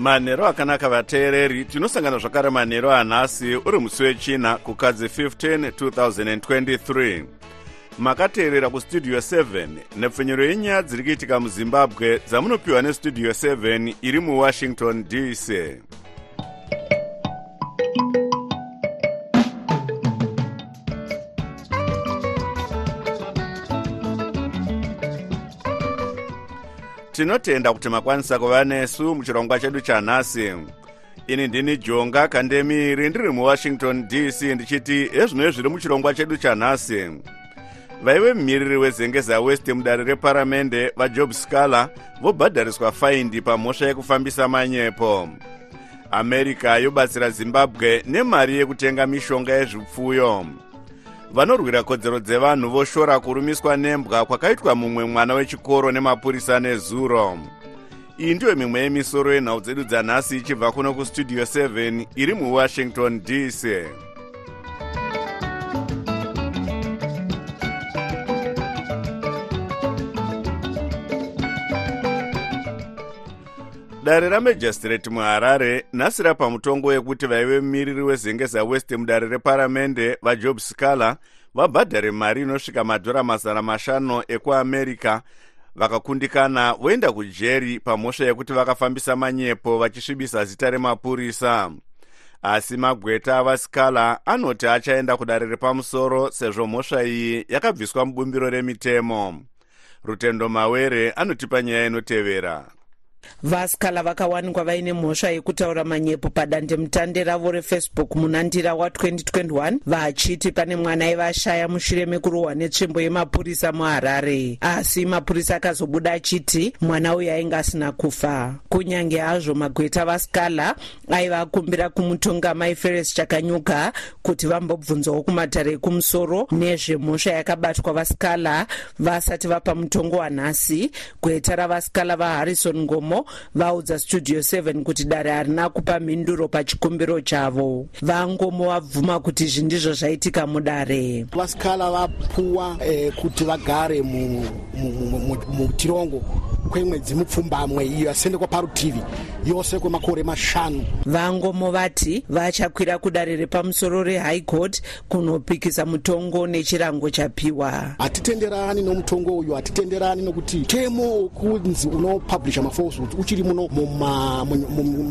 manhero akanaka vateereri tinosangana zvakare manhero anhasi uri musi wechina kukadzi 15 2023 makateerera kustudio 7 nepfenyuro yenyaya dziri kuitika muzimbabwe dzamunopiwa nestudio 7 iri muwashington dc tinotenda kuti makwanisa kuva nesu muchirongwa chedu chanhasi ini ndini jonga kandemiri ndiri muwashington dc ndichiti ezvino zviri muchirongwa chedu chanhasi vaive mumiriri wezengeza west mudare reparamende vajob scaler vobhadhariswa faindi pamhosva yekufambisa manyepo. America yobatsira zimbabwe nemari yekutenga mishonga yezvipfuyo vanorwira kodzero dzevanhu voshora kurumiswa nembwa kwakaitwa mumwe mwana wechikoro nemapurisa nezuro iyi ndiyo mimwe yemisoro yenhau dzedu dzanhasi ichibva kuno kustudio 7 iri muwashington dc dare ramajistrate muharare nhasi rapa mutongo wekuti vaive mumiriri wezengeza west mudare reparamende vajob scaler vabhadhare mari inosvika madhora mazana mashanu ekuamerica. Vakakundikana voenda kujeri pamhosva yekuti vakafambisa manyepo vachisvibisa zita remapurisa. Asi magweta avascaler anoti achaenda kudare repamusoro sezvo mhosva iyi yakabviswa mubumbiro remitemo. Rutendo mawere anotipa nyaya inotevera vaskala vakawanikwa vaine mhosva yekutaura manyepo padandemutande ravo refacebook munandira wa2021 vachiti pane mwana aivashaya mushure mekurohwa netsvimbo yemapurisa muharare. Asi mapurisa akazobuda achiti mwana uyu ainge asina kufa. Kunyange hazvo magweta vaskala aiva akumbira kumutonga maiferes chakanyuka kuti vambobvunzawo kumatare ekumusoro nezvemhosva yakabatwa vaskala vasati vapa mutongo wanhasi. Gweta ravaskala vaharrison ngomo vaudza studio 7 kuti dare harina kupa mhinduro pachikumbiro chavo vangomo vabvuma kuti izvi ndizvo zvaitika mudare vasikala vapuwa eh, kuti vagare mutirongo kwemwedzi mupfumbamwe iyo yasendekwa parutivi yose kwemakore mashanu. Vangomo vati vachakwira kudare repamusoro rehigh court kunopikisa mutongo nechirango chapiwa. Hatitenderani nomutongo uyu hatitenderani nokuti temo wekunzi unopublisha mafos uchiri muno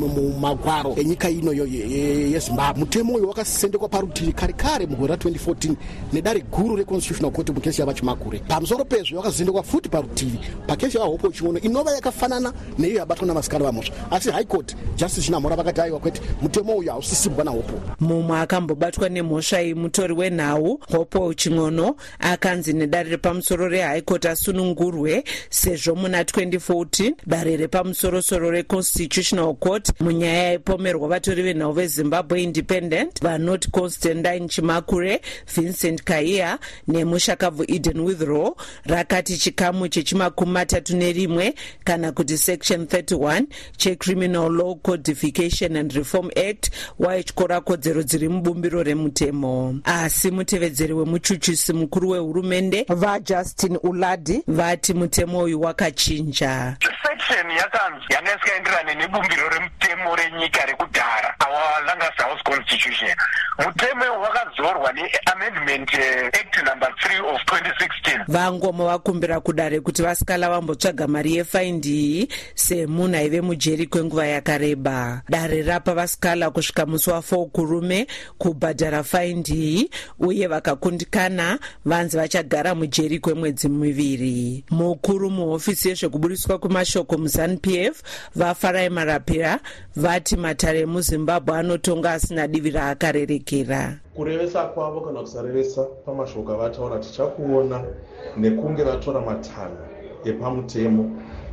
mumagwaro enyika ino yezimbabwe. Mutemo uyu wakasendekwa parutivi kare kare mugore ra2014 nedare guru reconstitutional court mukesi yava chimakure pamusoro pezvo wakazendekwa futi parutivi pakesi yava chiono inova yakafanana neiyo yabatwa navasikana vamhosva asi high court justice chinamhora vakati aiwa kwete mutemo uyu hausisibwa nahopo mumwe akambobatwa nemhosva iyi mutori wenhau hopo ching'ono akanzi nedare repamusoro rehigh court asunungurwe sezvo muna 2014 dare repamusorosoro reconstitutional court munyaya yaipomerwa vatori venhau vezimbabwe independent vanoti constantine chimakure vincent kaiya nemushakabvu eden withrow rakati chikamu chechimakumi matatu nerimwe kana kuti section 31 checriminal law codification and reform act waityora kodzero dziri mubumbiro remutemo. Asi mutevedzeri wemuchuchusi mukuru wehurumende vajustin uladi vati mutemo uyu wakachinja. Section yakanzi yanga isikaenderane nebumbiro remutemo renyika rekudhara our langas house constitution. Mutemo wakadzorwa neamendment act number 3 of 2016 vangomo vakumbira kudare kuti vasikala vambotsvaga mari yefaindi iyi semunhu aive mujeri kwenguva yakareba. Dare rapa vasikala kusvika musi wa4 kurume kubhadhara faindi iyi uye vakakundikana vanzi vachagara mujeri kwemwedzi miviri. Mukuru muhofisi yezvekubudiswa kwemashoko muzanup f vafarai marapira vati matare emuzimbabwe anotonga asina divi raakarerekera kurevesa kwavo kana kusarevesa pamashoko avataura tichakuona nekunge vatora matanho epamutemo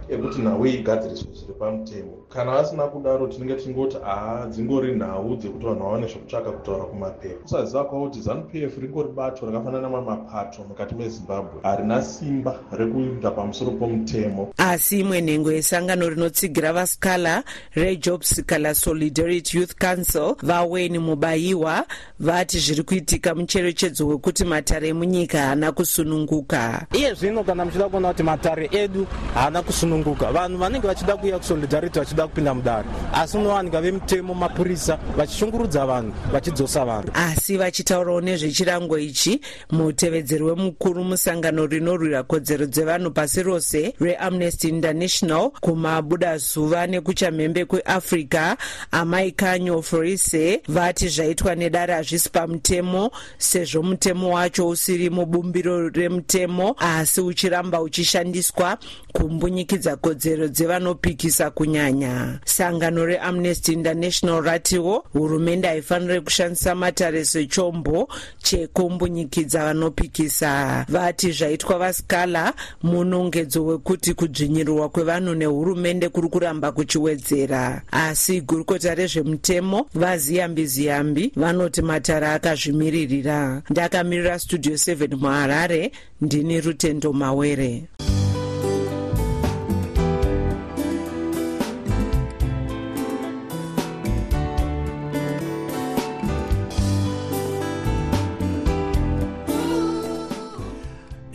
ekuti nhau igadziriswe zviri pamutemo kana vasina kudaro tinenge tingoti aha dzingori nhau dzekuti vanhu vawane zvekutsvaka kutaura kumapepa. Kusaziva kwavo kuti zanup f ringori bato rakafanana namamwe mapato mukati mezimbabwe. Harina simba rekuinda pamusoro pomutemo. Asi imwe nhengo yesangano rinotsigira vaskala rejob sikala solidarity youth council vaweni mubayiwa vati zviri kuitika mucherechedzo wekuti matare emunyika haana kusununguka. Iye zvino kana muchida kuona kuti matare edu haana kusununguka vanhu vanenge vachida kuuya kusolidarity vachida kupinda mudare. Asi unowanika vemutemo mapurisa vachishungurudza vanhu vachidzosa vanhu. Asi vachitaurawo nezvechirango ichi mutevedzeri wemukuru musangano rinorwira kodzero dzevanhu pasi rose reamnesty international kumabuda zuva nekuchamhembe kweafrica amai kanyo forise vati zvaitwa nedare hazvisi pamutemo sezvo mutemo wacho usiri mubumbiro remutemo asi uchiramba uchishandiswa kumbunyikidza kodzero dzevanopikisa kunyanya. Sangano reamnesty international ratiwo hurumende haifaniri kushandisa matare sechombo chekumbunyikidza vanopikisa. Vati zvaitwa vaskala munongedzo wekuti kudzvinyirirwa kwevanhu nehurumende kuri kuramba kuchiwedzera. Asi gurukota rezvemutemo vaziyambi ziyambi vanoti matare akazvimiririra. Ndakamirira studio 7 muharare ndini rutendo mawere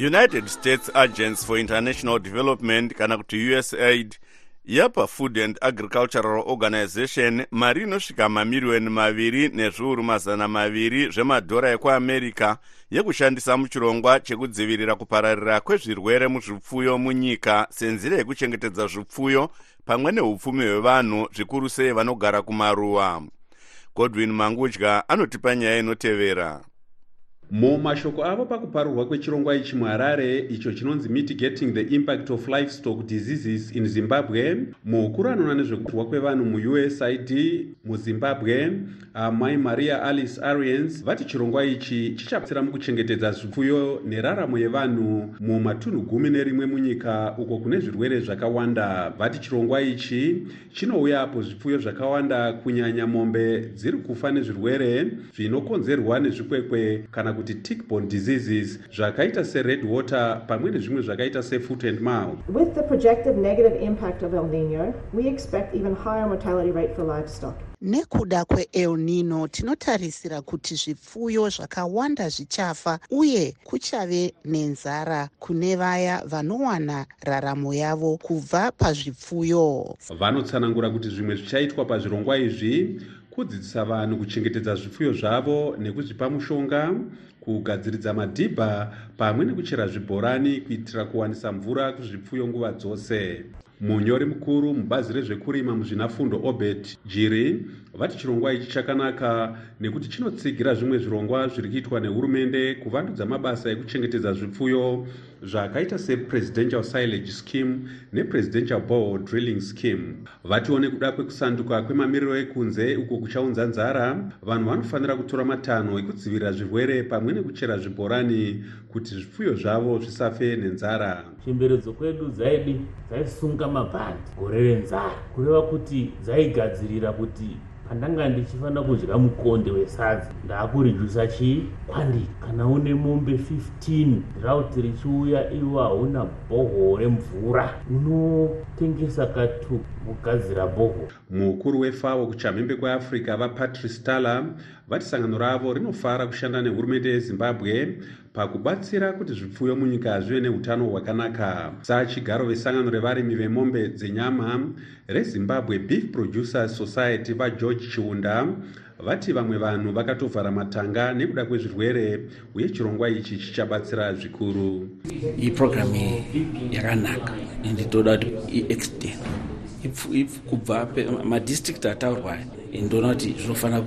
united states agents for international development kana kuti usaid yapa food and agricultural organization mari inosvika mamiriyoni maviri nezviuru mazana maviri zvemadhora ekuamerica yekushandisa muchirongwa chekudzivirira kupararira kwezvirwere muzvipfuyo munyika senzira yekuchengetedza zvipfuyo pamwe neupfumi hwevanhu zvikuru sei vanogara kumaruwa. Godwin mangudya anotipa nyaya inotevera mumashoko avo pakuparurwa kwechirongwa ichi muharare icho chinonzi mitigating the impact of livestock diseases in zimbabwe. Mukuru anoona nezvekutirwa kwevanhu muusaid muzimbabwe amai maria alice arians vati chirongwa ichi chichabatsira mukuchengetedza zvipfuyo neraramo yevanhu mumatunhu gumi nerimwe munyika uko kune zvirwere zvakawanda. Vati chirongwa ichi chinouya apo zvipfuyo zvakawanda kunyanya mombe dziri kufa nezvirwere zvinokonzerwa nezvikwekwe kana kuti tickborne diseases zvakaita sered water pamwe nezvimwe zvakaita sefoot and mouth With the projected negative impact of El Nino, we expect even higher mortality rate for livestock. nekuda kweel nino tinotarisira kuti zvipfuyo zvakawanda zvichafa uye kuchave nenzara kune vaya vanowana raramo yavo kubva pazvipfuyo vanotsanangura kuti zvimwe zvichaitwa pazvirongwa izvi kudzidzisa vanhu kuchengetedza zvipfuyo zvavo nekuzvipa mushonga kugadziridza madhibha pamwe nekuchera zvibhorani kuitira kuwanisa mvura kuzvipfuyo nguva dzose. Munyori mukuru mubazi rezvekurima muzvinafundo obert jiri vati chirongwa ichi chakanaka nekuti chinotsigira zvimwe zvirongwa zviri kuitwa nehurumende kuvandudza mabasa ekuchengetedza zvipfuyo zvakaita sepresidential silage scheme nepresidential bore drilling scheme. Vatiwo nekuda kwekusanduka kwemamiriro ekunze uko kuchaunza nzara. Vanhu vanofanira kutora matanho ekudzivirira zvirwere pamwe nekuchera zvibhorani kuti zvipfuyo zvavo zvisafe nenzara. Chemberedzo kwedu dzaidi dzaisunga mabhandi gore renzara. Kureva kuti dzaigadzirira kuti pandanga ndichifanira kudya mukonde wesadza ndaakurijusa chii kwandiri kana une mombe 15 rauti richiuya iwo hauna bhoho remvura unotengesa katu kugadzira bhoho mukuru wefao kuchamhembe kweafrica vapatrice tala vati sangano ravo rinofara kushanda nehurumende yezimbabwe pakubatsira kuti zvipfuyo munyika zvive neutano hwakanaka. Sachigaro vesangano revarimi vemombe dzenyama rezimbabwe beef producers society vageorge chiunda vati vamwe vanhu vakatovhara matanga nekuda kwezvirwere uye chirongwa ichi chichabatsira zvikuru. Iyi purogiramu iyi yakanaka ende toda kuti iextend. Kubva madhistrict ataurwa ndoona kuti zvinofanira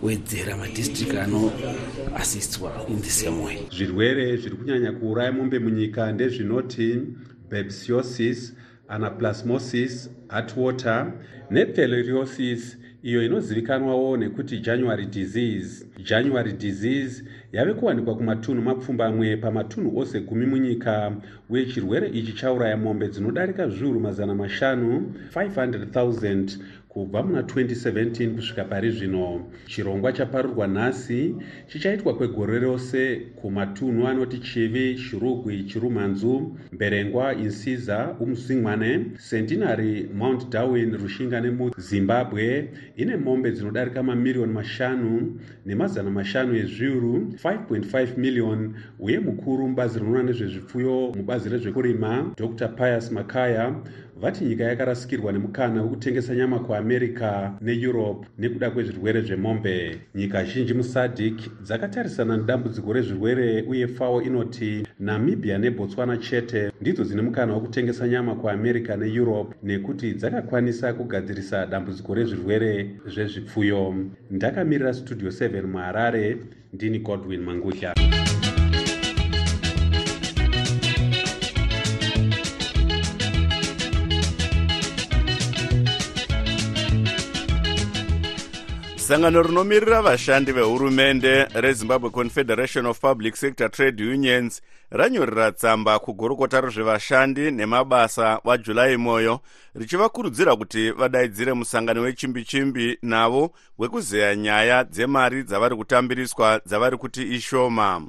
kuwedzera madhistrict anoasistwa in the same way. Zvirwere zviri kunyanya kuuraya mombe munyika ndezvinoti bebsiosis anaplasmosis heartwater nepfeleriosis iyo inozivikanwawo nekuti january disease. January disease yave kuwanikwa kumatunhu mapfumbamwe pamatunhu ose gumi munyika uye chirwere ichi chauraya mombe dzinodarika zviuru mazana mashanu 500 kubva muna 2017 kusvika pari zvino chirongwa chaparurwa nhasi chichaitwa kwegore rose kumatunhu anoti chivi shirugwi chirumanzu mberengwa insiza umusingwane centenary mount darwin rushinga nemuzimbabwe ine mombe dzinodarika mamiriyoni mashanu nemazana mashanu ezviuru 5.5 miliyoni uye mukuru mubazi rinoona nezvezvipfuyo mubazi rezvekurima dr pius makaya vati nyika yakarasikirwa nemukana wekutengesa nyama kuamerica neeurope nekuda kwezvirwere zvemombe. Nyika zhinji musadc dzakatarisana nedambudziko rezvirwere uye fao inoti namibhia nebotswana chete ndidzo dzine mukana wekutengesa nyama kuamerica neeurope nekuti dzakakwanisa kugadzirisa dambudziko rezvirwere zvezvipfuyo. Ndakamirira studio 7 muharare ndini godwin mangutya sangano rinomirira vashandi vehurumende rezimbabwe confederation of public sector trade unions ranyorera tsamba kugurukota rezvevashandi nemabasa wajuly moyo richivakurudzira kuti vadaidzire musangano wechimbi-chimbi navo wekuzeya nyaya dzemari dzavari kutambiriswa dzavari kuti ishoma.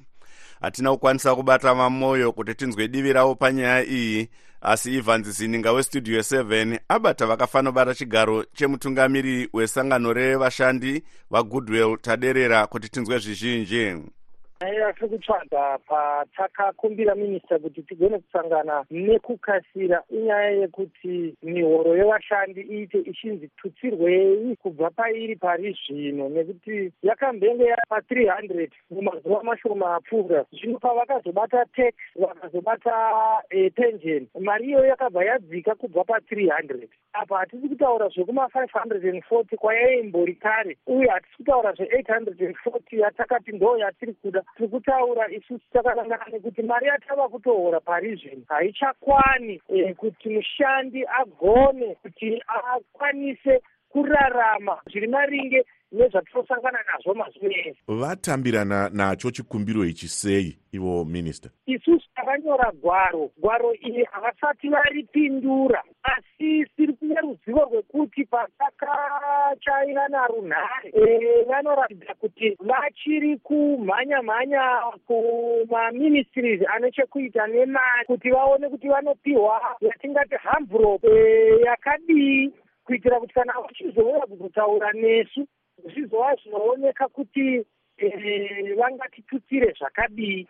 Hatina kukwanisa kubata vamoyo kuti tinzwe divi ravo panyaya iyi asi evans zininga westudio 7 abata vakafanobata chigaro chemutungamiri wesangano revashandi vagoodwill taderera kuti tinzwe zvizhinji aiya tiri kutsvaga patakakumbira minista kuti tigone kusangana nekukasira inyaya yekuti mihoro yevashandi iite ichinzi tutsirwei kubva pairi pari zvino nekuti yakambenge yapa300 mumazuva mashoma apfuura. Zvino pavakazobata tax vakazobata e, pension mari iyoyo yakabva yadzika kubva pa300 apa hatisi kutaura zvekuma540 kwayaimbori kare uye hatisi kutaura zve840 yatakati ndo yatiri kuda tiri kutaura isusu takanangana nekuti mari yatava kutohora pari zvino haichakwani e, kuti mushandi agone kuti akwanise kurarama zviri maringe nezvatinosangana nazvo mazuva ese. Vatambirana nacho chikumbiro ichi sei ivo minista isusu takanyora gwaro. Gwaro iri havasati varipindura. Asi tiri kune ruzivo rwekuti patakachayana runhare e, vanoratidza kuti vachiri kumhanya mhanya kumaministries ane chekuita nemari kuti vaone kuti vanopiwa yatingati hamburop e, yakadii kuitira kuti kana vachizouya kuzotaura nesu zvizova zvinooneka kuti vangatitutsire zvakadii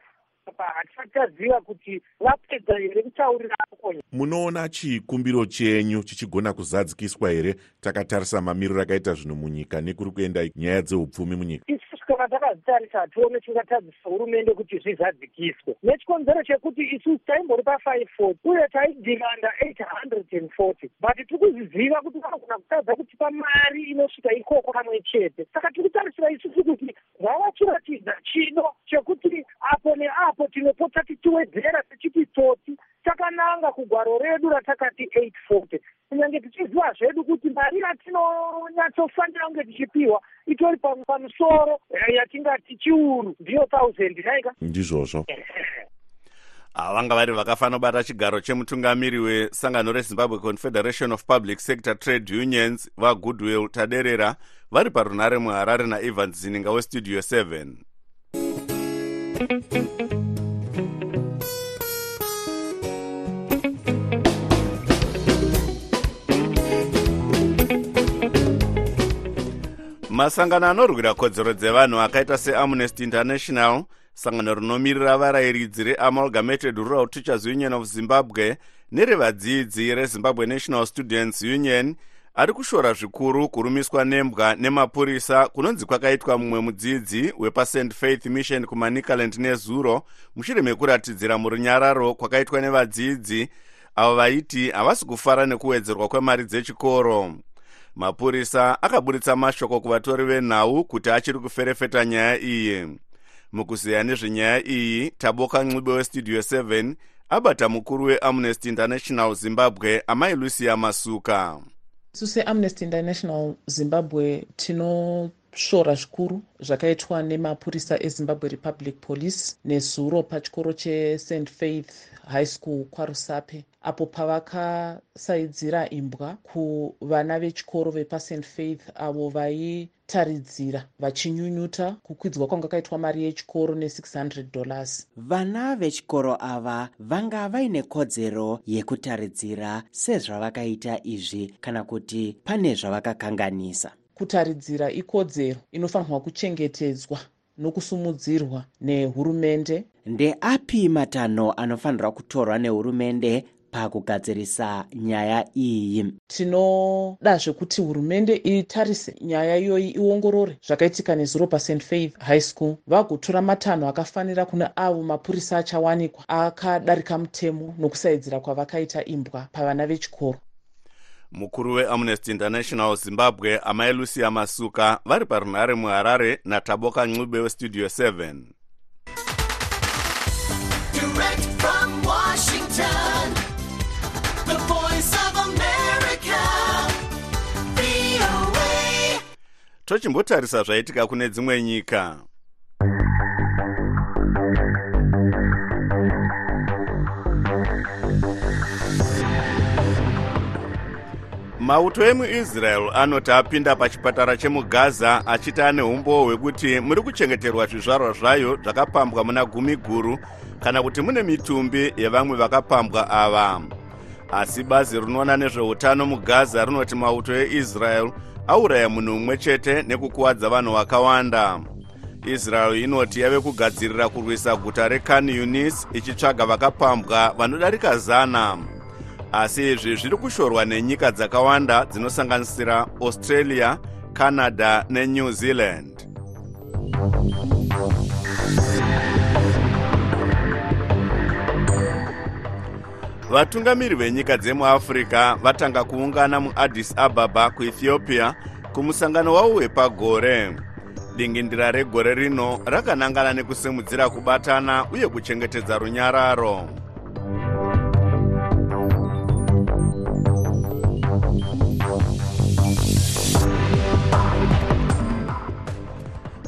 apa hatisati taziva kuti vapedza here kutaurira akonya munoona chikumbiro chenyu chichigona kuzadzikiswa here? Takatarisa mamiriro akaita zvino munyika nekuri kuenda nyaya dzeupfumi munyika. Isusu kana takazitarisa hatione tingatadzisa hurumende kuti zvizadzikiswe. Nechikonzero chekuti isusu taimbori pa540 uye taidhimanda 840 but tiri kuziziva kuti vanogona kutadza kutipa mari inosvika ikoko kamwe chete. Saka tiri kutarisira isusu kuti ngavachiratidza chido chekuti apo neapo tinopota tichiwedzera tichiti tsotsi takananga kugwaro redu ratakati 840 kunyange tichiziva zvedu kuti mari yatinonyatsofanira kunge tichipiwa itori pamusoro yatingati chiuru ndiyo thousand naika ndizvozvo. Vanga vari vakafanobata chigaro chemutungamiri wesangano rezimbabwe confederation of public sector trade unions vagoodwill taderera vari parunhare muharare naevans zininga westudio 7 masangano anorwira kodzero dzevanhu akaita seamnesty international sangano rinomirira varayiridzi reamalgamated rural teachers union of zimbabwe nerevadzidzi rezimbabwe national students union ari kushora zvikuru kurumiswa nembwa nemapurisa kunonzi kwakaitwa mumwe mudzidzi wepast faith mission kumanicaland nezuro mushure mekuratidzira murunyararo kwakaitwa nevadzidzi. Avo vaiti havasi kufara nekuwedzerwa kwemari dzechikoro mapurisa akaburitsa mashoko kuvatori venhau kuti achiri kuferefeta nyaya iyi. Mukuzeya nezvenyaya iyi taboka ncube westudio 7 abata mukuru weamnesty international zimbabwe amai lucia masuka. Isu seamnesty international zimbabwe tinosvora zvikuru zvakaitwa nemapurisa ezimbabwe republic police nezuro pachikoro chest faith high school kwarusape apo pavakasaidzira imbwa kuvana vechikoro vepast faith avo vaitaridzira vachinyunyuta kukwidzwa kwanga kaitwa mari yechikoro ne600 dollars. Vana vechikoro ava vanga vaine kodzero yekutaridzira sezvavakaita izvi kana kuti pane zvavakakanganisa. Kutaridzira ikodzero inofanirwa kuchengetedzwa nokusumudzirwa nehurumende. Ndeapi matanho anofanirwa kutorwa nehurumende pakugadzirisa nyaya iyi. Tinoda zvekuti hurumende itarise nyaya iyoyi iongorore zvakaitika nezuro past faith high school. Vagotora matanho akafanira kune avo mapurisa achawanikwa akadarika mutemo nokusaidzira kwavakaita imbwa pavana vechikoro. Mukuru weamnesty international zimbabwe amai lucia masuka vari parunhare muharare nataboka ncube westudio 7 Direct from Washington, tochimbotarisa zvaitika kune dzimwe nyika. Mauto emuisrael anoti apinda pachipatara chemugaza achiti ane umbo hwekuti muri kuchengeterwa zvizvarwa zvayo zvakapambwa muna gumi guru kana kuti mune mitumbi yevamwe vakapambwa ava. Asi bazi rinoona nezveutano mugaza rinoti mauto eisrael auraya munhu mumwe chete nekukuwadza vanhu vakawanda. Israel inoti yave kugadzirira kurwisa guta rekan yunis ichitsvaga vakapambwa vanodarika zana. Asi izvi zviri kushorwa nenyika dzakawanda dzinosanganisira australia canada nenew zealand vatungamiri venyika dzemuafrica vatanga kuungana muaddis ababa kuethiopia kumusangano wavo wepagore. Dingindira regore rino rakanangana nekusimudzira kubatana uye kuchengetedza runyararo.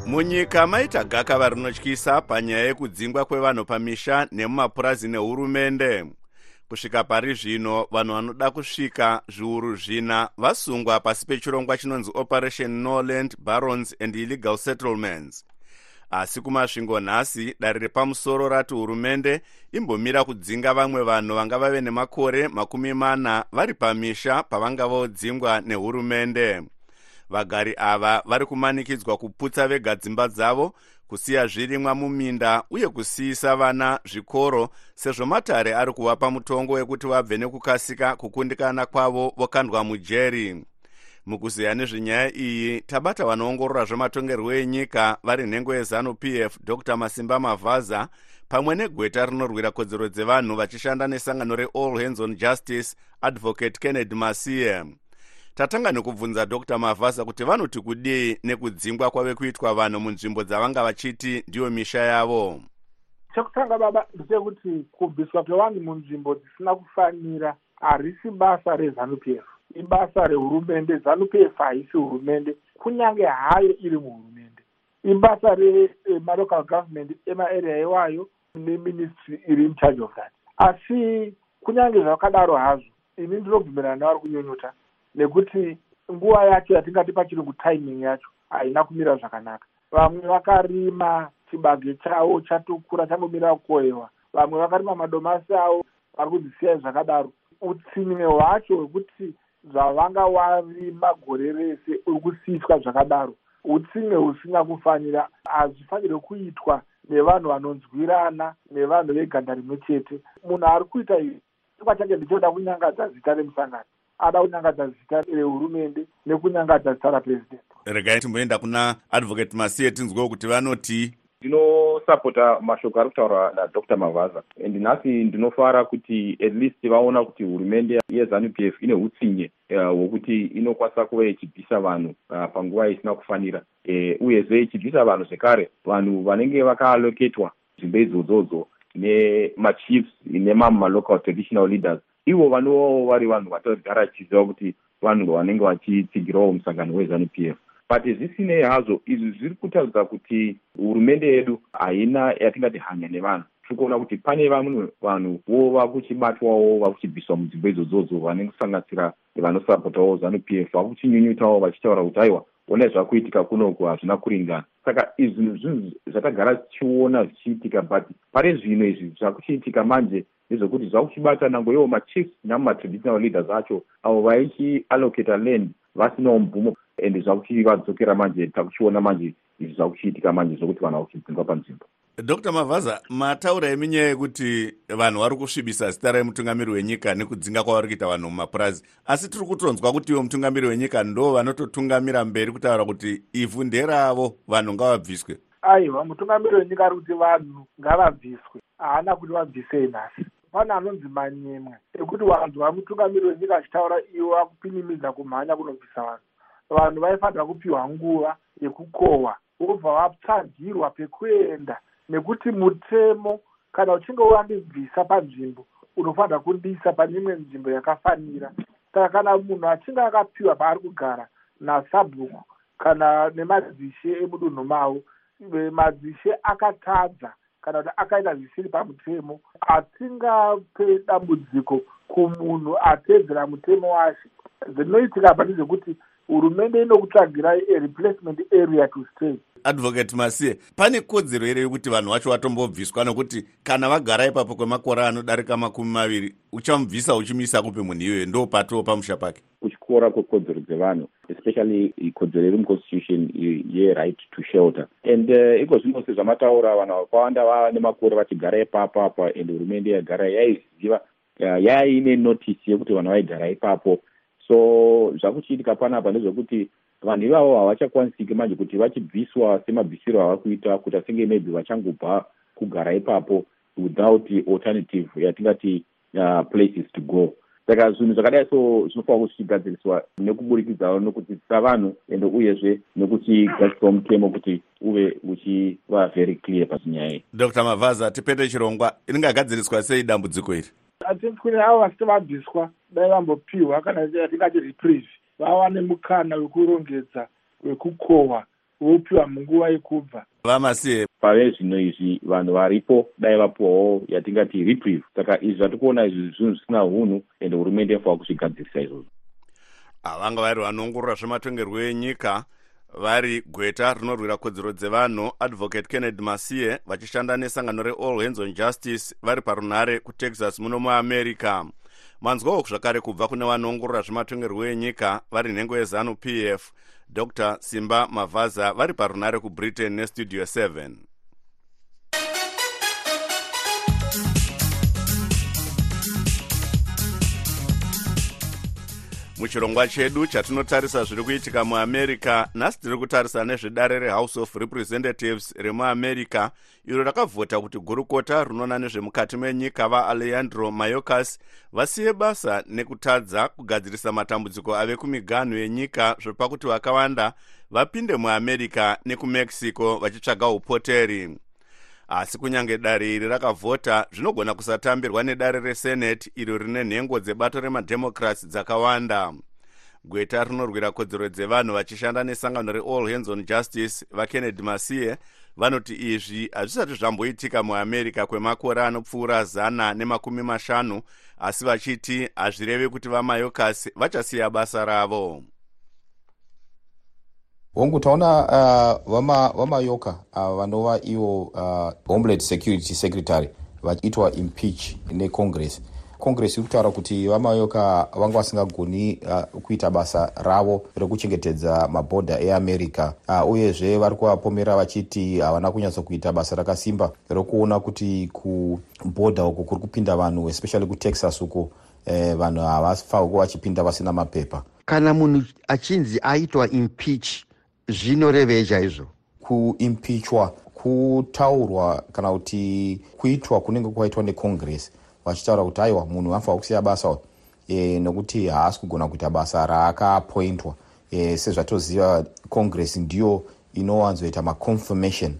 Munyika maita gakava rinotyisa panyaya yekudzingwa kwevanhu pamisha nemumapurazi nehurumende kusvika pari zvino vanhu vanoda kusvika zviuru zvina vasungwa pasi pechirongwa chinonzi operation norland barons and illegal settlements. Asi kumasvingo nhasi dare repamusoro rati hurumende imbomira kudzinga vamwe vanhu vanga vave nemakore makumi mana vari pamisha pavanga vodzingwa nehurumende. Vagari ava vari kumanikidzwa kuputsa vega dzimba dzavo kusiya zvirimwa muminda uye kusiyisa vana zvikoro sezvo matare ari kuvapa mutongo wekuti vabve nekukasika kukundikana kwavo vokandwa mujeri. Mukuziya nezvenyaya iyi tabata vanoongorora zvematongerwo enyika vari nhengo yezanup f dr. Masimba mavhaza pamwe negweta rinorwira kodzero dzevanhu vachishanda nesangano reall hands on justice advocate kennedy masiye tatanga nekubvunza dr. Mavhasa kuti vanoti kudii nekudzingwa kwave kuitwa vanhu munzvimbo dzavanga vachiti ndiyo misha yavo? Chekutanga baba ndechekuti kubviswa kwevanhu munzvimbo dzisina kufanira harisi basa rezanup f ibasa rehurumende zanup f haisi hurumende kunyange hayo iri muhurumende. Ibasa remalocal government emaarea iwayo neministry iri in charge of that. Asi kunyange zvakadaro hazvo ini ndinobvumirana nevari kunyunyuta nekuti nguva yacho yatingati pachirungu timing yacho haina kumira zvakanaka. Vamwe vakarima chibage chavo chatokura changomira kukohwewa. Vamwe vakarima madomasi avo vari kudzisiyai zvakadaro. Utsinye hwacho hwekuti zvavanga warima gore rese uri kusiyiswa zvakadaro. Utsinye husina kufanira hazvifanirwe kuitwa nevanhu vanonzwirana nevanhu veganda rimwe chete. Munhu ari kuita izvi chingwa chake ndichoda kunyangadza zita remusangano ada kunyangadza zita rehurumende nekunyangadza zita rapurezidendi regai timboenda kuna advocate masiye tinzwewo kuti vanoti ndinosapota mashoko ari kutaurwa nadr. Mavhaza and nhasi ndinofara kuti at least vaona kuti hurumende yezanup f ine utsinye hwokuti uh, inokwanisa kuva ichibvisa vanhu uh, panguva isina kufanira. Uh, uyezve ichibvisa vanhu zvekare vanhu vanenge vakaaloketwa nzvimbo idzodzodzo nemachiefs nemamwe malocal traditional leaders ivo vanovawo vari vanhu vatogara chiziva kuti vanhu vanenge vachitsigirawo musangano wezanup f. But zvisinei hazvo izvi zviri kutaridza kuti hurumende yedu haina yatingati hanya nevanhu. Tiri kuona kuti pane vamwe vanhuwo vakuchibatwawo vakuchibviswa mudzimba idzodzodzo vanenge kusanganisira vanosapotawo zanup f vakuchinyunyutawo vachitaura kuti aiwa onai zvakuitika kunoku hazvina kuringana. Saka izvi zvinhu zvatagara tichiona zvichiitika but pari zvino izvi zvakuchiitika manje nezvekuti zvakuchibata nango iwo machiefs namatraditional leaders acho avo vaichiallocata land vasinawo mubvumo and zvakuchivadzokera manje takuchiona manje izvi zvakuchiitika manje zvokuti vanhu vakuchidzingwa panzvimbo dr mavhaza mataura eminyaya yekuti vanhu vari kusvibisa zita remutungamiri wenyika nekudzinga kwavari kuita vanhu mumapurazi asi tiri kutonzwa kuti iwo mutungamiri wenyika ndo vanototungamira mberi kutaura kuti ivhu nderavo vanhu ngavabviswe. Aiwa mutungamiri wenyika ari kuti vanhu ngavabviswe. Haana kuti vabvisei nhasi pane anonzi manyemwe. Ekuti vanhu vamutungamiri wenyika achitaura iwo vakupinimidza kumhanya kunobvisa vanhu. Vanhu vaifanira kupiwa nguva yekukohwa vobva vatsvagirwa pekuenda. Nekuti mutemo kana uchinge wandibvisa panzvimbo unofanira kundiisa pane imwe nzvimbo yakafanira. Saka kana munhu achinge akapiwa paari kugara nasabhuku kana nemadzishe emudunhu mavo madzishe akatadza kana kuti akaita zvisiri pamutemo atingape dambudziko kumunhu ateedzera mutemo wacho. Zvinoitika pa ndezvekuti hurumende inokutsvagirai areplacement area to stay. Advocate masiye pane kodzero here yekuti vanhu vacho vatombobviswa nokuti kana vagara ipapo kwemakore anodarika makumi maviri uchamubvisa uchimuisa kupi munhu iyoyo ndo patoo pamusha pake kuchikora kwekodzero dzevanhu especially kodzero iri muconstitution yeright to shelter. And uh, iko zvino sezvamataura vanhu vakawanda vava nemakore vachigara ipapo apa and hurumende yagara yaiziva uh, yaine notisi yekuti vanhu vaigara ipapo. So zvakuchiitika panapa ndezvekuti vanhu ivavo havachakwanisiki manje kuti vachibviswa semabvisiro ava kuita kuita senge maybe vachangobva kugara ipapo without alternative yatingati uh, places to go saka zvinhu zvakadai so zvinofanira kuti zvichigadziriswa nekuburikidzawo nekudzidzisa vanhu ende uyezve nekuchigadziswa mutemo kuti uve uchiva very clear pachinyaya iyi. Dr. Mavhaza tipete chirongwa ringagadziriswa sei dambudziko iri? Atikuti avo vasati vabviswa dai vambopiwa kana yatingati reprieve vawane mukana wekurongedza wekukohwa vopiwa munguva yekubva. Vamasiye. Pave zvino izvi vanhu varipo dai vapiwawo yatingati reprieve. Saka izvi zvatikuona izvi zvinhu zvisina unhu ende hurumende inofanira kuzvigadzirisa izvozvo. Vanga vari vanoongorora zvematongerwo enyika vari gweta rinorwira kodzero dzevanhu advocate kennedy masiye vachishanda nesangano reall hands on justice vari parunhare kutexas muno muamerica. Manzwawo zvakare kubva kune vanoongorora zvematongerwo enyika vari nhengo yezanu p f dr. Simba mavhaza vari parunhare kubritain nestudio 7 muchirongwa chedu chatinotarisa zviri kuitika muamerica nhasi tiri kutarisa nezvedare rehouse of representatives remuamerica iro rakavhota kuti gurukota rinoona nezvemukati menyika vaalejandro mayocas vasiye basa nekutadza kugadzirisa matambudziko ave kumiganhu yenyika zvepakuti vakawanda vapinde muamerica nekumexico vachitsvaga upoteri asi kunyange dare iri rakavhota zvinogona kusatambirwa nedare resenate iro rine nhengo dzebato remadhemokrats dzakawanda. Gweta rinorwira kodzero dzevanhu vachishanda nesangano reall hands on justice vakennedy masiye vanoti izvi hazvisati zvamboitika muamerica kwemakore anopfuura zana nemakumi mashanu asi vachiti hazvirevi kuti vamayocas vachasiya basa ravo hongu taona uh, vamayoka vama uh, vanova ivo uh, homeland security secretary vachiitwa impeach necongress congress. Iri kutaura kuti vamayoka vanga vasingagoni uh, kuita basa ravo rekuchengetedza mabhodha eamerica. Uh, uyezve vari kuvapomera vachiti havana kunyatsokuita basa rakasimba rokuona kuti kubhodha uko kuri kupinda vanhu especially kutexas uko eh, vanhu havafanirwa kuva vachipinda vasina mapepa. Kana munhu achinzi aitwa impeach zvinorevei chaizvo? Kuimpichwa kutaurwa kana kuti kuitwa kunenge kwaitwa necongress vachitaura kuti aiwa munhu anofanira kusiya basa e, nekuti haasi kugona kuita basa raakapointwa. E, sezvatoziva congress ndiyo inowanzoita maconfirmation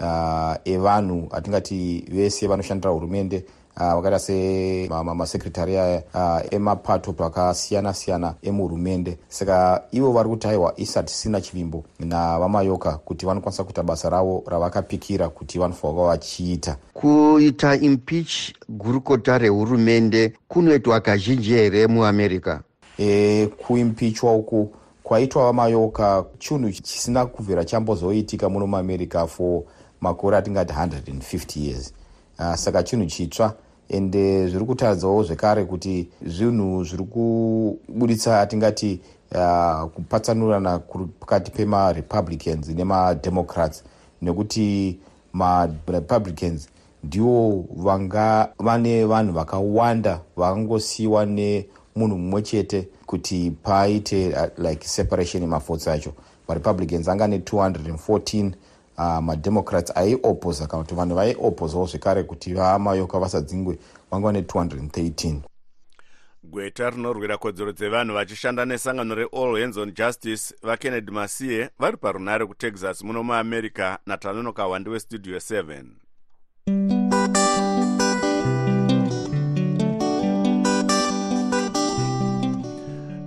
uh, evanhu atingati vese vanoshandira hurumende vakaita semasekretari uh, emapato pakasiyana siyana emuhurumende saka ivo vari kuti aiwa isati sina chivimbo navamayoka kuti vanokwanisa kuita basa ravo ravakapikira kuti vanofanwa vachiita. Kuita impeach gurukota rehurumende kunoitwa kazhinji here muamerica? E, kuimpichwa uku kwaitwa vamayoka chinhu chisina kubvira chambozoitika muno muamerica for makore atingati 150 years. Uh, saka chinhu chitsva ende zviri kutaridzawo zvekare kuti zvinhu zviri kubuditsa atingati uh, kupatsanurana pakati pemarepublicans nemademocrats. Nekuti marepublicans ndivo vanga vane vanhu vakawanda vakangosiyiwa nemunhu mumwe chete kuti paite uh, like separation yemafotsi acho marepublicans anga ne214 uh, mademocrats aiopposa kana kuti vanhu vaiopposawo zvekare kuti vamayoka vasadzingwe vanga ne213 gweta rinorwira kodzero dzevanhu vachishanda nesangano reall hands on justice vakennedy masiye vari parunare kutexas muno muamerica natanonoka wandi westudio 7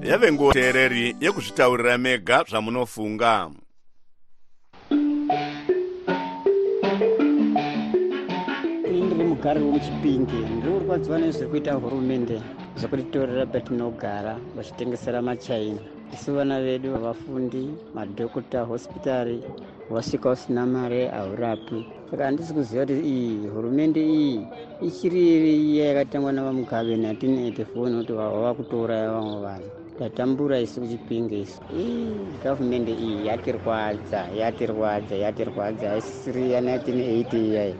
yave nguva teereri yekuzvitaurira mega zvamunofunga mugari wemuchipingi ndiri kurwadziwa nezviri kuita hurumende zvekutitorera patinogara vachitengesera machaina. Isu vana vedu vafundi madhokota hospitari wasvika usina mare haurapi. Saka handisi kuziva kuti iyi hurumende iyi ichiri iya yakatangwa navamugabe 1984 nokuti vava kutouraya vamwe vanhu. Tatambura isu kuchipinge isu. Gavhumende iyi yatirwadza yatirwadza yatirwadza. Haisisiri ya 1980 iyayi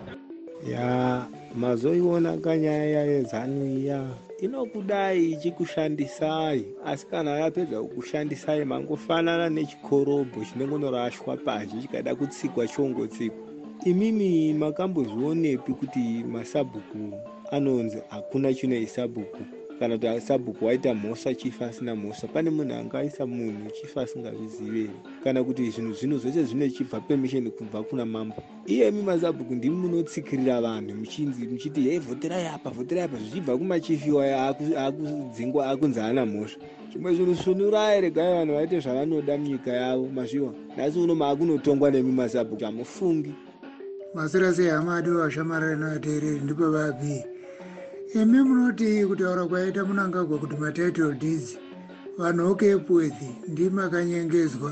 ya mazoiona kanyaya yezanu iya inokudai ichikushandisai asi kana yapedza kukushandisai mangofanana nechikorobho chinongonorashwa pazhi chikada kutsikwa chongotsikwa imimi makambozvionepi kuti masabhuku anonzi hakuna chino isabhuku kana kuti sabhuku waita mhosva chifa asina mhosva. Pane munhu angaisa munhu chifa asingazviziveri kana kuti zvinhu zvino zvese zvinochibva permission kubva kuna mambo. Iyemi masabhuku ndimi munotsikirira vanhu. Muchinzi muchiti hei vhoterai apa vhoterai apa. Zvichibva kumachifiwa akudzingwa akunzi haana mhosva. Zvimwe zvinhu svunurai regai vanhu vaite zvavanoda munyika yavo mazviwa. Nhasi uno maakunotongwa nemi masabhuku hamufungi. Masira sei hama adi vashamarari navateereri ndipo vabii imi munoti kutaura kwaita munangagwa kuti matitle deeds vanhu okepwethi ndimakanyengezwa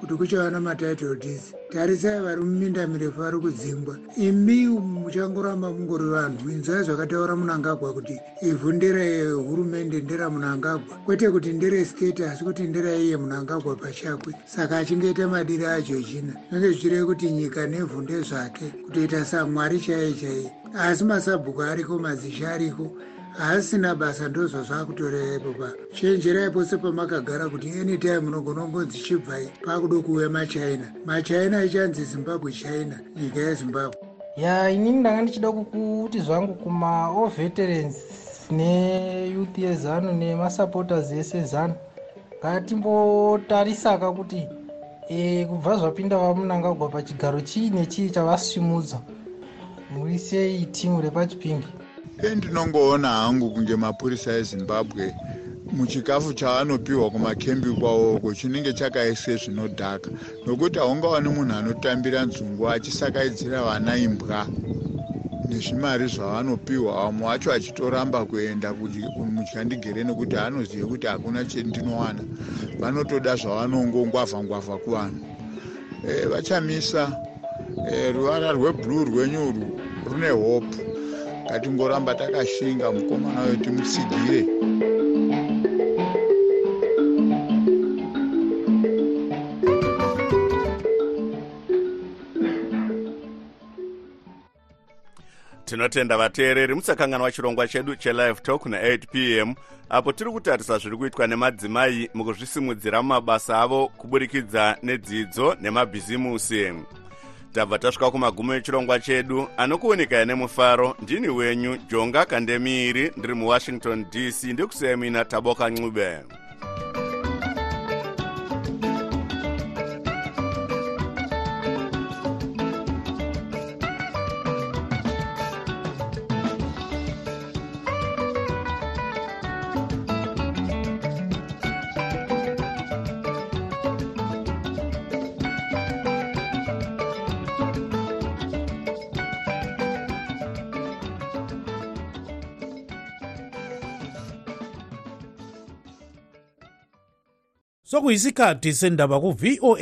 kuti kuchava namatitle deeds tarisai vari muminda mirefu vari kudzingwa. Imi muchangoramba mungori vanhu. Inzwai zvakataura munangagwa kuti ivhu nderehurumende nderamunangagwa kwete kuti nderestate asi kuti nderaiye munangagwa pachakwe. Saka achingaita madiri acho china zvinenge zvichireve kuti nyika nevhu ndezvake kutoita samwari chaiye chaiye. Asi masabhuku ariko mazisha ariko haasina basa ndozvo zvaakutorerepo pa. Chenjerai pose pamakagara kuti anytime munogona kungonzi chibvai paakuda kuuya machina. Machina ichanzi zimbabwe china nyika yezimbabwe. Ya inini ndanga ndichida kuti zvangu kumaall veterans neyouth yezanu nemasupporters ese zanu ngatimbotarisaka kuti e, kubva zvapinda vamunangagwa pachigaro chii nechii chavasvimudza muri sei timu repachipingi endinongoona hangu kunge mapurisa ezimbabwe muchikafu chaanopiwa kumakembi kwawoko chinenge chakaiswe zvinodhaka. Nokuti haungawani munhu anotambira nzungu achisakaidzira vana imbwa nezvimari zvavanopiwa vamwe vacho achitoramba kuenda mutyandigere nekuti anozive kuti hakuna chendinowana. Vanotoda zvavanongongwavha ngwavha kuvanhu. E, vachamisa e, ruvara rweblue rwenyu rune hope ngatingoramba takashinga mukomana wetu mutsigire tinotenda vateereri musakanganwa chirongwa chedu chelive talk na8 p m apo tiri kutarisa zviri kuitwa nemadzimai mukuzvisimudzira mumabasa avo kuburikidza nedzidzo nemabhizimusi tabva tasvika kumagumo echirongwa chedu anokuonekai nemufaro ndini wenyu jonga kandemiiri ndiri muwashington dc ndikusiyai mina taboka ncube sokuyisikhathi sendaba ku-voa